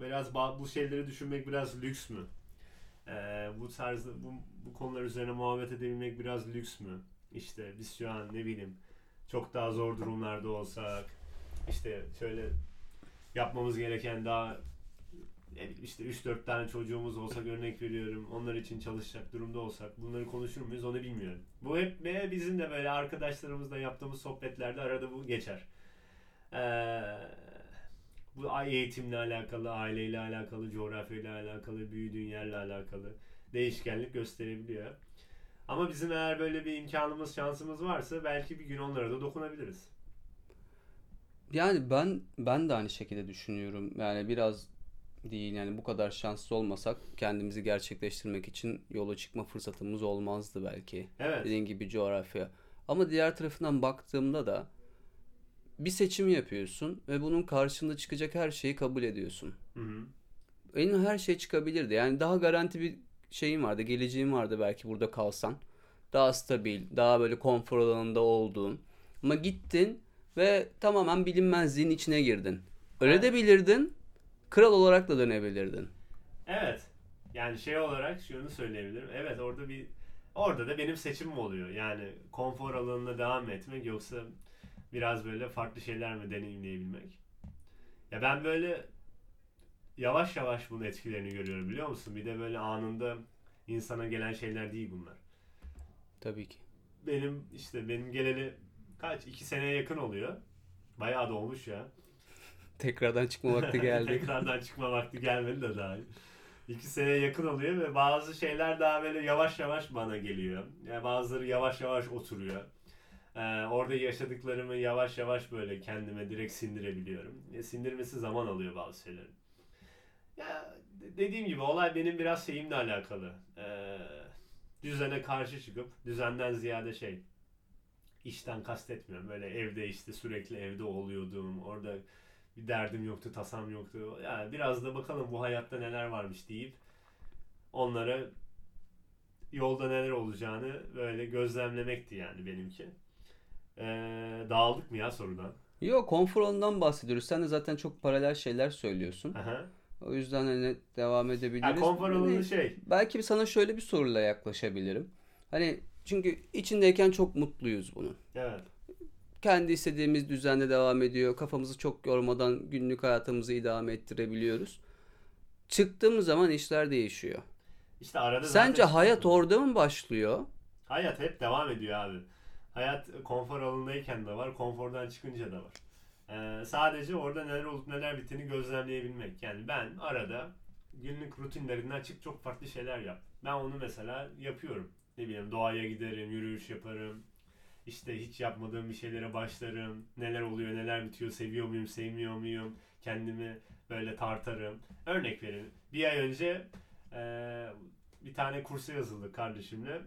biraz bu şeyleri düşünmek biraz lüks mü? E, bu tarzda bu, bu konular üzerine muhabbet edebilmek biraz lüks mü? İşte biz şu an ne bileyim çok daha zor durumlarda olsak işte şöyle yapmamız gereken daha işte 3-4 tane çocuğumuz olsak örnek veriyorum. Onlar için çalışacak durumda olsak bunları konuşur muyuz onu bilmiyorum. Bu hep ve bizim de böyle arkadaşlarımızla yaptığımız sohbetlerde arada bu geçer. Ee, bu eğitimle alakalı, aileyle alakalı, coğrafyayla alakalı, büyüdüğün yerle alakalı değişkenlik gösterebiliyor. Ama bizim eğer böyle bir imkanımız, şansımız varsa belki bir gün onlara da dokunabiliriz. Yani ben ben de aynı şekilde düşünüyorum. Yani biraz değil yani bu kadar şanslı olmasak kendimizi gerçekleştirmek için yola çıkma fırsatımız olmazdı belki. Evet. Dediğin gibi coğrafya. Ama diğer tarafından baktığımda da bir seçim yapıyorsun ve bunun karşında çıkacak her şeyi kabul ediyorsun. Hı hı. Eline her şey çıkabilirdi. Yani daha garanti bir şeyin vardı, geleceğin vardı belki burada kalsan. Daha stabil, daha böyle konfor alanında olduğun. Ama gittin ve tamamen bilinmezliğin içine girdin. Öyle de bilirdin, kral olarak da dönebilirdin. Evet. Yani şey olarak şunu söyleyebilirim. Evet orada bir orada da benim seçimim oluyor. Yani konfor alanında devam etmek yoksa biraz böyle farklı şeyler mi deneyimleyebilmek. Ya ben böyle yavaş yavaş bunun etkilerini görüyorum biliyor musun? Bir de böyle anında insana gelen şeyler değil bunlar. Tabii ki. Benim işte benim geleli kaç iki seneye yakın oluyor. Bayağı da olmuş ya. Tekrardan çıkma vakti geldi. Tekrardan çıkma vakti gelmedi de daha. İki sene yakın oluyor ve bazı şeyler daha böyle yavaş yavaş bana geliyor. Yani bazıları yavaş yavaş oturuyor. Ee, orada yaşadıklarımı yavaş yavaş böyle kendime direkt sindirebiliyorum. E, sindirmesi zaman alıyor bazı şeylerin. Ya dediğim gibi olay benim biraz şeyimle alakalı. Ee, düzene karşı çıkıp düzenden ziyade şey işten kastetmiyorum. Böyle evde işte sürekli evde oluyordum. Orada bir derdim yoktu, tasam yoktu. Yani biraz da bakalım bu hayatta neler varmış deyip onlara yolda neler olacağını böyle gözlemlemekti yani benimki. Ee, dağıldık mı ya sorudan? Yok konfor alanından bahsediyoruz. Sen de zaten çok paralel şeyler söylüyorsun. Aha. O yüzden hani devam edebiliriz. Yani konfor alanı Hani şey. belki sana şöyle bir soruyla yaklaşabilirim. Hani çünkü içindeyken çok mutluyuz bunun. Evet. Kendi istediğimiz düzende devam ediyor. Kafamızı çok yormadan günlük hayatımızı idame ettirebiliyoruz. Çıktığımız zaman işler değişiyor. İşte arada Sence hayat orada mı başlıyor? Hayat hep devam ediyor abi. Hayat konfor alanındayken de var, konfordan çıkınca da var. Ee, sadece orada neler olup neler bittiğini gözlemleyebilmek. Yani ben arada günlük rutinlerinden çık çok farklı şeyler yap. Ben onu mesela yapıyorum. Ne bileyim doğaya giderim, yürüyüş yaparım. İşte hiç yapmadığım bir şeylere başlarım. Neler oluyor, neler bitiyor, seviyor muyum, sevmiyor muyum? Kendimi böyle tartarım. Örnek vereyim. Bir ay önce eee, bir tane kursa yazıldık kardeşimle.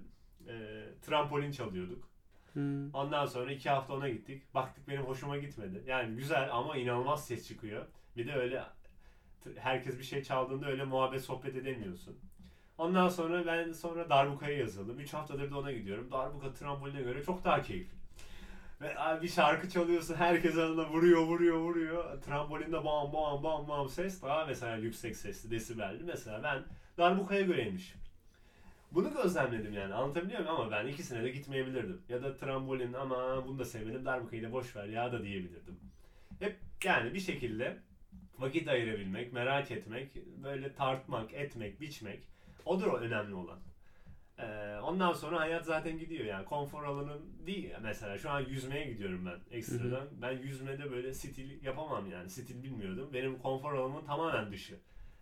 Eee, trampolin çalıyorduk. Hmm. Ondan sonra iki hafta ona gittik. Baktık benim hoşuma gitmedi. Yani güzel ama inanılmaz ses çıkıyor. Bir de öyle herkes bir şey çaldığında öyle muhabbet sohbet edemiyorsun. Ondan sonra ben sonra darbukaya yazıldım. 3 haftadır da ona gidiyorum. Darbuka tramboline göre çok daha keyifli. Ve bir şarkı çalıyorsun herkes arasında vuruyor vuruyor vuruyor. Trambolinde bam bam bam bam ses daha mesela yüksek sesli desibelli. Mesela ben darbukaya göreymiş. Bunu gözlemledim yani anlatabiliyor muyum ama ben ikisine de gitmeyebilirdim. Ya da trambolin ama bunu da sevmedim darbukayı da boş ver ya da diyebilirdim. Hep yani bir şekilde vakit ayırabilmek, merak etmek, böyle tartmak, etmek, biçmek odur o önemli olan. Ee, ondan sonra hayat zaten gidiyor yani konfor alanın değil mesela şu an yüzmeye gidiyorum ben ekstradan. Ben yüzmede böyle stil yapamam yani stil bilmiyordum. Benim konfor alanımın tamamen dışı.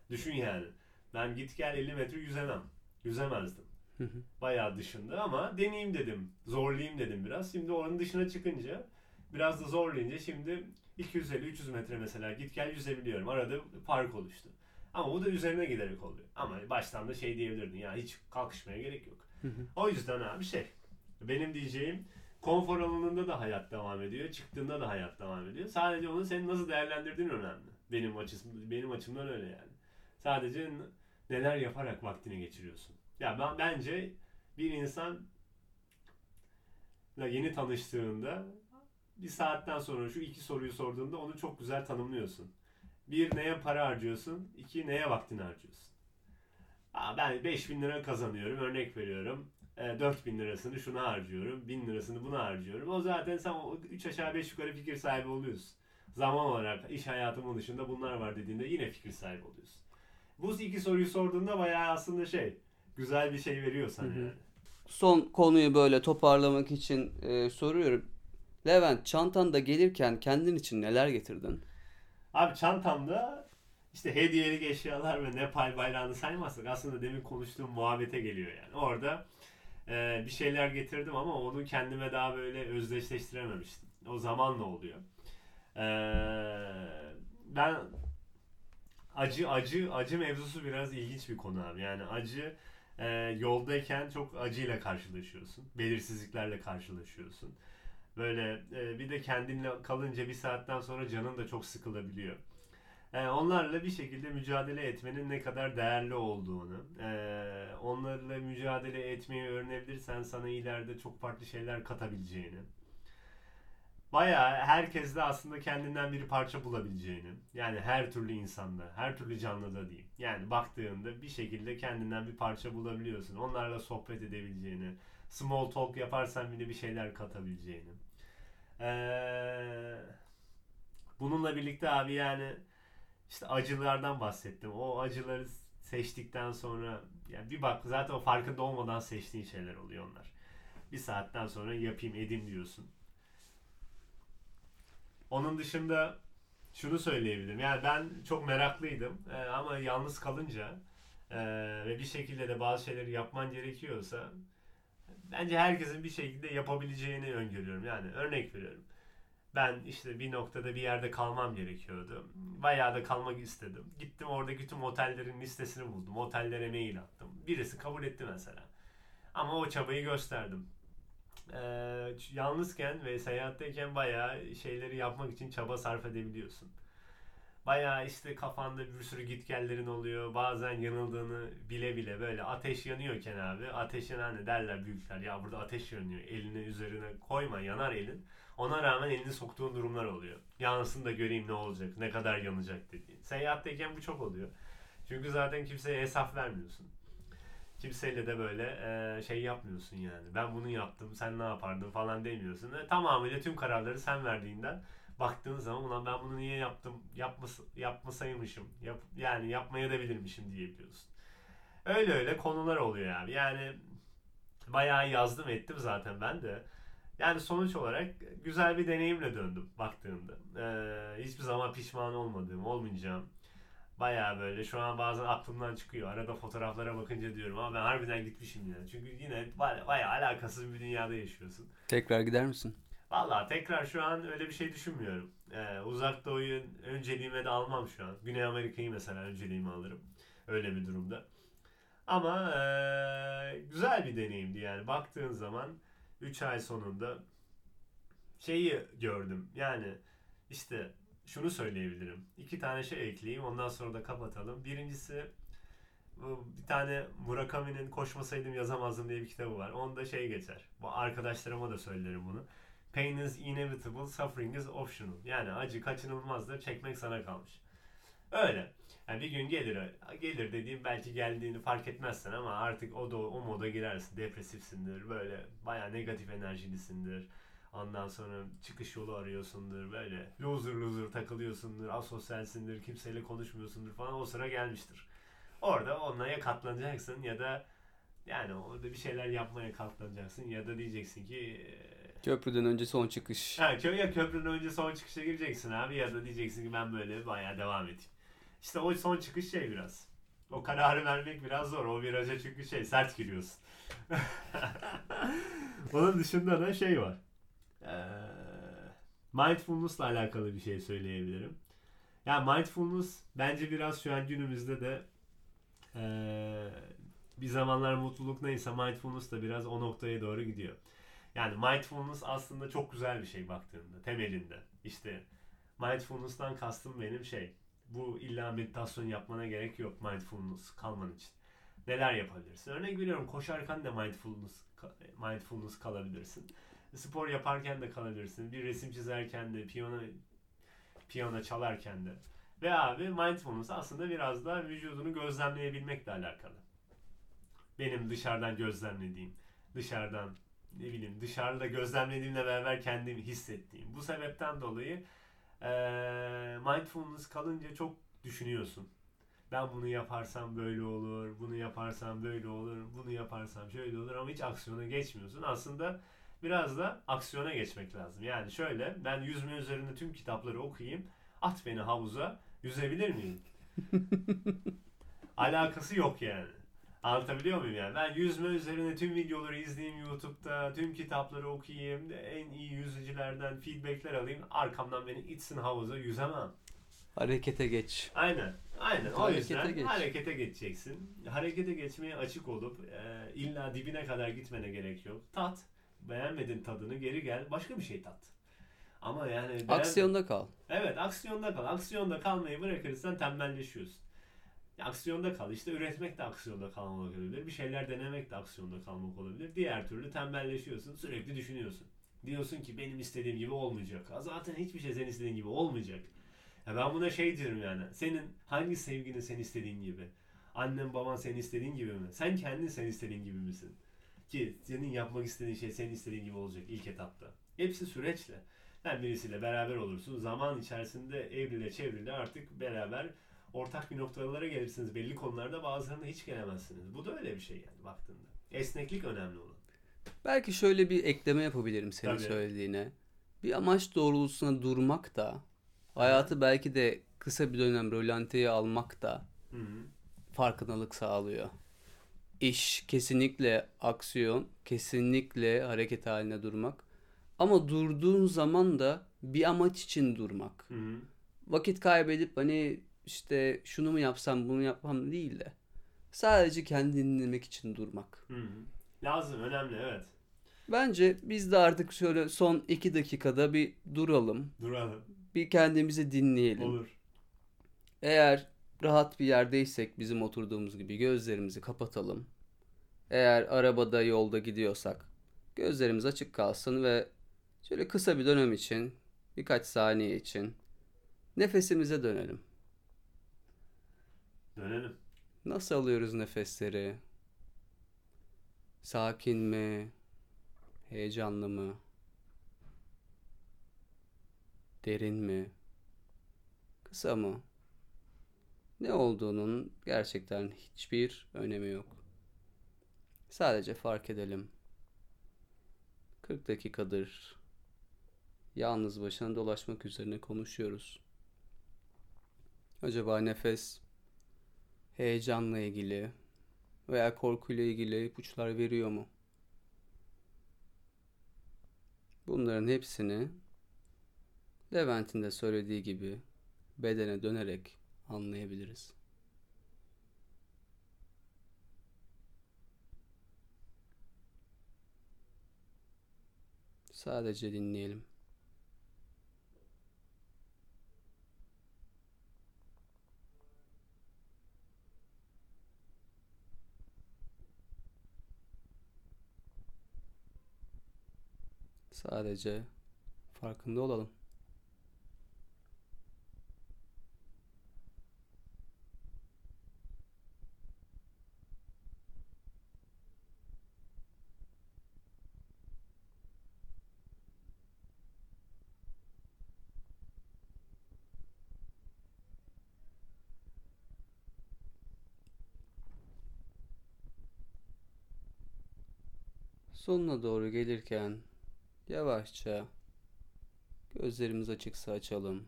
Düşün yani. Ben git gel 50 metre yüzemem. Yüzemezdim. Hı hı. Bayağı dışında ama deneyeyim dedim. Zorlayayım dedim biraz. Şimdi oranın dışına çıkınca biraz da zorlayınca şimdi 250-300 metre mesela git gel yüzebiliyorum. Arada park oluştu. Ama bu da üzerine giderek oluyor. Ama baştan da şey diyebilirdin ya hiç kalkışmaya gerek yok. Hı hı. O yüzden abi şey benim diyeceğim konfor alanında da hayat devam ediyor. Çıktığında da hayat devam ediyor. Sadece onu senin nasıl değerlendirdiğin önemli. Benim açısım, benim açımdan öyle yani. Sadece neler yaparak vaktini geçiriyorsun. Ya ben bence bir insan yeni tanıştığında bir saatten sonra şu iki soruyu sorduğunda onu çok güzel tanımlıyorsun. Bir neye para harcıyorsun, iki neye vaktini harcıyorsun. Aa, ben 5000 lira kazanıyorum örnek veriyorum. E, 4000 lirasını şuna harcıyorum, 1000 lirasını buna harcıyorum. O zaten sen 3 aşağı 5 yukarı fikir sahibi oluyorsun. Zaman olarak iş hayatımın dışında bunlar var dediğinde yine fikir sahibi oluyorsun. Bu iki soruyu sorduğunda bayağı aslında şey güzel bir şey veriyor sana yani. Son konuyu böyle toparlamak için e, soruyorum. Levent çantanda gelirken kendin için neler getirdin? Abi çantamda işte hediyelik eşyalar ve Nepal bayrağını saymazsak aslında demin konuştuğum muhabbete geliyor yani. Orada e, bir şeyler getirdim ama onu kendime daha böyle özdeşleştirememiştim. O zamanla oluyor. E, ben acı acı acı mevzusu biraz ilginç bir konu abi. Yani acı e, yoldayken çok acıyla karşılaşıyorsun. Belirsizliklerle karşılaşıyorsun. Böyle e, bir de kendinle kalınca bir saatten sonra canın da çok sıkılabiliyor. E, onlarla bir şekilde mücadele etmenin ne kadar değerli olduğunu, e, onlarla mücadele etmeyi öğrenebilirsen sana ileride çok farklı şeyler katabileceğini, bayağı herkeste aslında kendinden bir parça bulabileceğini, yani her türlü insanda, her türlü canlıda diyeyim. Yani baktığında bir şekilde kendinden bir parça bulabiliyorsun. Onlarla sohbet edebileceğini, small talk yaparsan bile bir şeyler katabileceğini. Ee, bununla birlikte abi yani işte acılardan bahsettim. O acıları seçtikten sonra yani bir bak zaten o farkında olmadan seçtiğin şeyler oluyor onlar. Bir saatten sonra yapayım edeyim diyorsun. Onun dışında şunu söyleyebilirim. Yani ben çok meraklıydım e, ama yalnız kalınca e, ve bir şekilde de bazı şeyleri yapman gerekiyorsa bence herkesin bir şekilde yapabileceğini öngörüyorum. Yani örnek veriyorum. Ben işte bir noktada bir yerde kalmam gerekiyordu. Bayağı da kalmak istedim. Gittim oradaki tüm otellerin listesini buldum. Otellere mail attım. Birisi kabul etti mesela. Ama o çabayı gösterdim. Ee, yalnızken ve seyahatteyken bayağı şeyleri yapmak için çaba sarf edebiliyorsun. Bayağı işte kafanda bir sürü gitgellerin oluyor. Bazen yanıldığını bile bile böyle ateş yanıyorken abi. Ateş yanan ne derler büyükler. Ya burada ateş yanıyor. Elini üzerine koyma yanar elin. Ona rağmen elini soktuğun durumlar oluyor. Yansın da göreyim ne olacak. Ne kadar yanacak dediğin. Seyahatteyken bu çok oluyor. Çünkü zaten kimseye hesap vermiyorsun. Kimseyle de böyle e, şey yapmıyorsun yani. Ben bunu yaptım, sen ne yapardın falan demiyorsun. E, tamamıyla tüm kararları sen verdiğinden baktığın zaman ulan ben bunu niye yaptım, yapmas yapmasaymışım, yap, yani yapmaya da bilirmişim diyebiliyorsun. Öyle öyle konular oluyor abi. Yani bayağı yazdım ettim zaten ben de. Yani sonuç olarak güzel bir deneyimle döndüm baktığımda. Ee, hiçbir zaman pişman olmadığım, olmayacağım. Baya böyle şu an bazen aklımdan çıkıyor. Arada fotoğraflara bakınca diyorum ama ben harbiden gitmişim yani. Çünkü yine baya, alakasız bir dünyada yaşıyorsun. Tekrar gider misin? Valla tekrar şu an öyle bir şey düşünmüyorum. Ee, uzak doğuyu önceliğime de almam şu an. Güney Amerika'yı mesela önceliğime alırım. Öyle bir durumda. Ama ee, güzel bir deneyimdi yani. Baktığın zaman 3 ay sonunda şeyi gördüm. Yani işte şunu söyleyebilirim. İki tane şey ekleyeyim ondan sonra da kapatalım. Birincisi bir tane Murakami'nin Koşmasaydım Yazamazdım diye bir kitabı var. Onda şey geçer. Bu arkadaşlarıma da söylerim bunu. Pain is inevitable, suffering is optional. Yani acı kaçınılmazdır, çekmek sana kalmış. Öyle. Yani bir gün gelir, gelir dediğim belki geldiğini fark etmezsen ama artık o da o moda girersin. Depresifsindir, böyle baya negatif enerjilisindir Ondan sonra çıkış yolu arıyorsundur böyle. Loser loser takılıyorsundur, asosyalsindir, kimseyle konuşmuyorsundur falan o sıra gelmiştir. Orada onlara katlanacaksın ya da yani orada bir şeyler yapmaya katlanacaksın ya da diyeceksin ki Köprüden önce son çıkış. Ha, kö ya köprünün önce son çıkışa gireceksin abi ya da diyeceksin ki ben böyle bayağı devam edeyim. İşte o son çıkış şey biraz. O kararı vermek biraz zor. O viraja çünkü şey sert giriyorsun. Onun dışında da şey var. Ee, mindfulness'la alakalı bir şey söyleyebilirim. Yani mindfulness bence biraz şu an günümüzde de ee, bir zamanlar mutluluk neyse mindfulness da biraz o noktaya doğru gidiyor. Yani mindfulness aslında çok güzel bir şey baktığında temelinde. İşte mindfulness'tan kastım benim şey. Bu illa meditasyon yapmana gerek yok mindfulness kalman için. Neler yapabilirsin? Örnek veriyorum koşarken de mindfulness mindfulness kalabilirsin spor yaparken de kalabilirsin. Bir resim çizerken de, piyano piyano çalarken de. Ve abi mindfulness aslında biraz da vücudunu gözlemleyebilmekle alakalı. Benim dışarıdan gözlemlediğim, dışarıdan ne bileyim dışarıda gözlemlediğimle beraber kendimi hissettiğim. Bu sebepten dolayı e, mindfulness kalınca çok düşünüyorsun. Ben bunu yaparsam böyle olur, bunu yaparsam böyle olur, bunu yaparsam şöyle olur ama hiç aksiyona geçmiyorsun. Aslında biraz da aksiyona geçmek lazım. Yani şöyle ben yüzme üzerinde tüm kitapları okuyayım. At beni havuza. Yüzebilir miyim? Alakası yok yani. Anlatabiliyor muyum yani? Ben yüzme üzerine tüm videoları izleyeyim YouTube'da, tüm kitapları okuyayım, en iyi yüzücülerden feedbackler alayım. Arkamdan beni itsin havuza yüzemem. Harekete geç. Aynen. Aynen. O harekete yüzden geç. harekete geçeceksin. Harekete geçmeye açık olup e, illa dibine kadar gitmene gerek yok. Tat beğenmedin tadını geri gel başka bir şey tat. Ama yani beğen... aksiyonda kal. Evet, aksiyonda kal. Aksiyonda kalmayı bırakırsan tembelleşiyorsun. Aksiyonda kal. İşte üretmek de aksiyonda kalmak olabilir. Bir şeyler denemek de aksiyonda kalmak olabilir. Diğer türlü tembelleşiyorsun. Sürekli düşünüyorsun. Diyorsun ki benim istediğim gibi olmayacak. Zaten hiçbir şey senin istediğin gibi olmayacak. Ya ben buna şey diyorum yani. Senin hangi sevginin sen istediğin gibi? Annen baban senin istediğin gibi mi? Sen kendin sen istediğin gibi misin? Ki senin yapmak istediğin şey senin istediğin gibi olacak ilk etapta. Hepsi süreçle. Sen birisiyle beraber olursun. Zaman içerisinde evrile çevrile artık beraber ortak bir noktalara gelirsiniz. Belli konularda bazılarında hiç gelemezsiniz. Bu da öyle bir şey yani baktığında. Esneklik önemli olan. Belki şöyle bir ekleme yapabilirim senin Tabii. söylediğine. Bir amaç doğrultusuna durmak da Hayatı belki de kısa bir dönem rölanteye almak da Hı hı. farkındalık sağlıyor. İş kesinlikle aksiyon, kesinlikle hareket haline durmak. Ama durduğun zaman da bir amaç için durmak. Hı hı. Vakit kaybedip hani işte şunu mu yapsam bunu yapmam değil de sadece kendini dinlemek için durmak. Hı hı. Lazım, önemli evet. Bence biz de artık şöyle son iki dakikada bir duralım. Duralım. Bir kendimizi dinleyelim. Olur. Eğer rahat bir yerdeysek bizim oturduğumuz gibi gözlerimizi kapatalım. Eğer arabada yolda gidiyorsak gözlerimiz açık kalsın ve şöyle kısa bir dönem için birkaç saniye için nefesimize dönelim. Dönelim. Nasıl alıyoruz nefesleri? Sakin mi? Heyecanlı mı? Derin mi? Kısa mı? Ne olduğunun gerçekten hiçbir önemi yok. Sadece fark edelim. 40 dakikadır yalnız başına dolaşmak üzerine konuşuyoruz. Acaba nefes heyecanla ilgili veya korkuyla ilgili ipuçlar veriyor mu? Bunların hepsini Levent'in de söylediği gibi bedene dönerek anlayabiliriz. Sadece dinleyelim. Sadece farkında olalım. Sonuna doğru gelirken yavaşça gözlerimiz açıksa açalım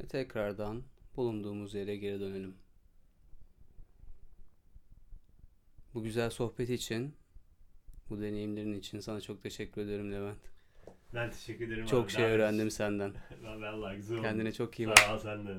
ve tekrardan bulunduğumuz yere geri dönelim. Bu güzel sohbet için, bu deneyimlerin için sana çok teşekkür ederim Levent. Ben teşekkür ederim. Çok abi. şey öğrendim senden. Vallahi güzel oldu. Kendine çok iyi bak. Sağ ol sen de.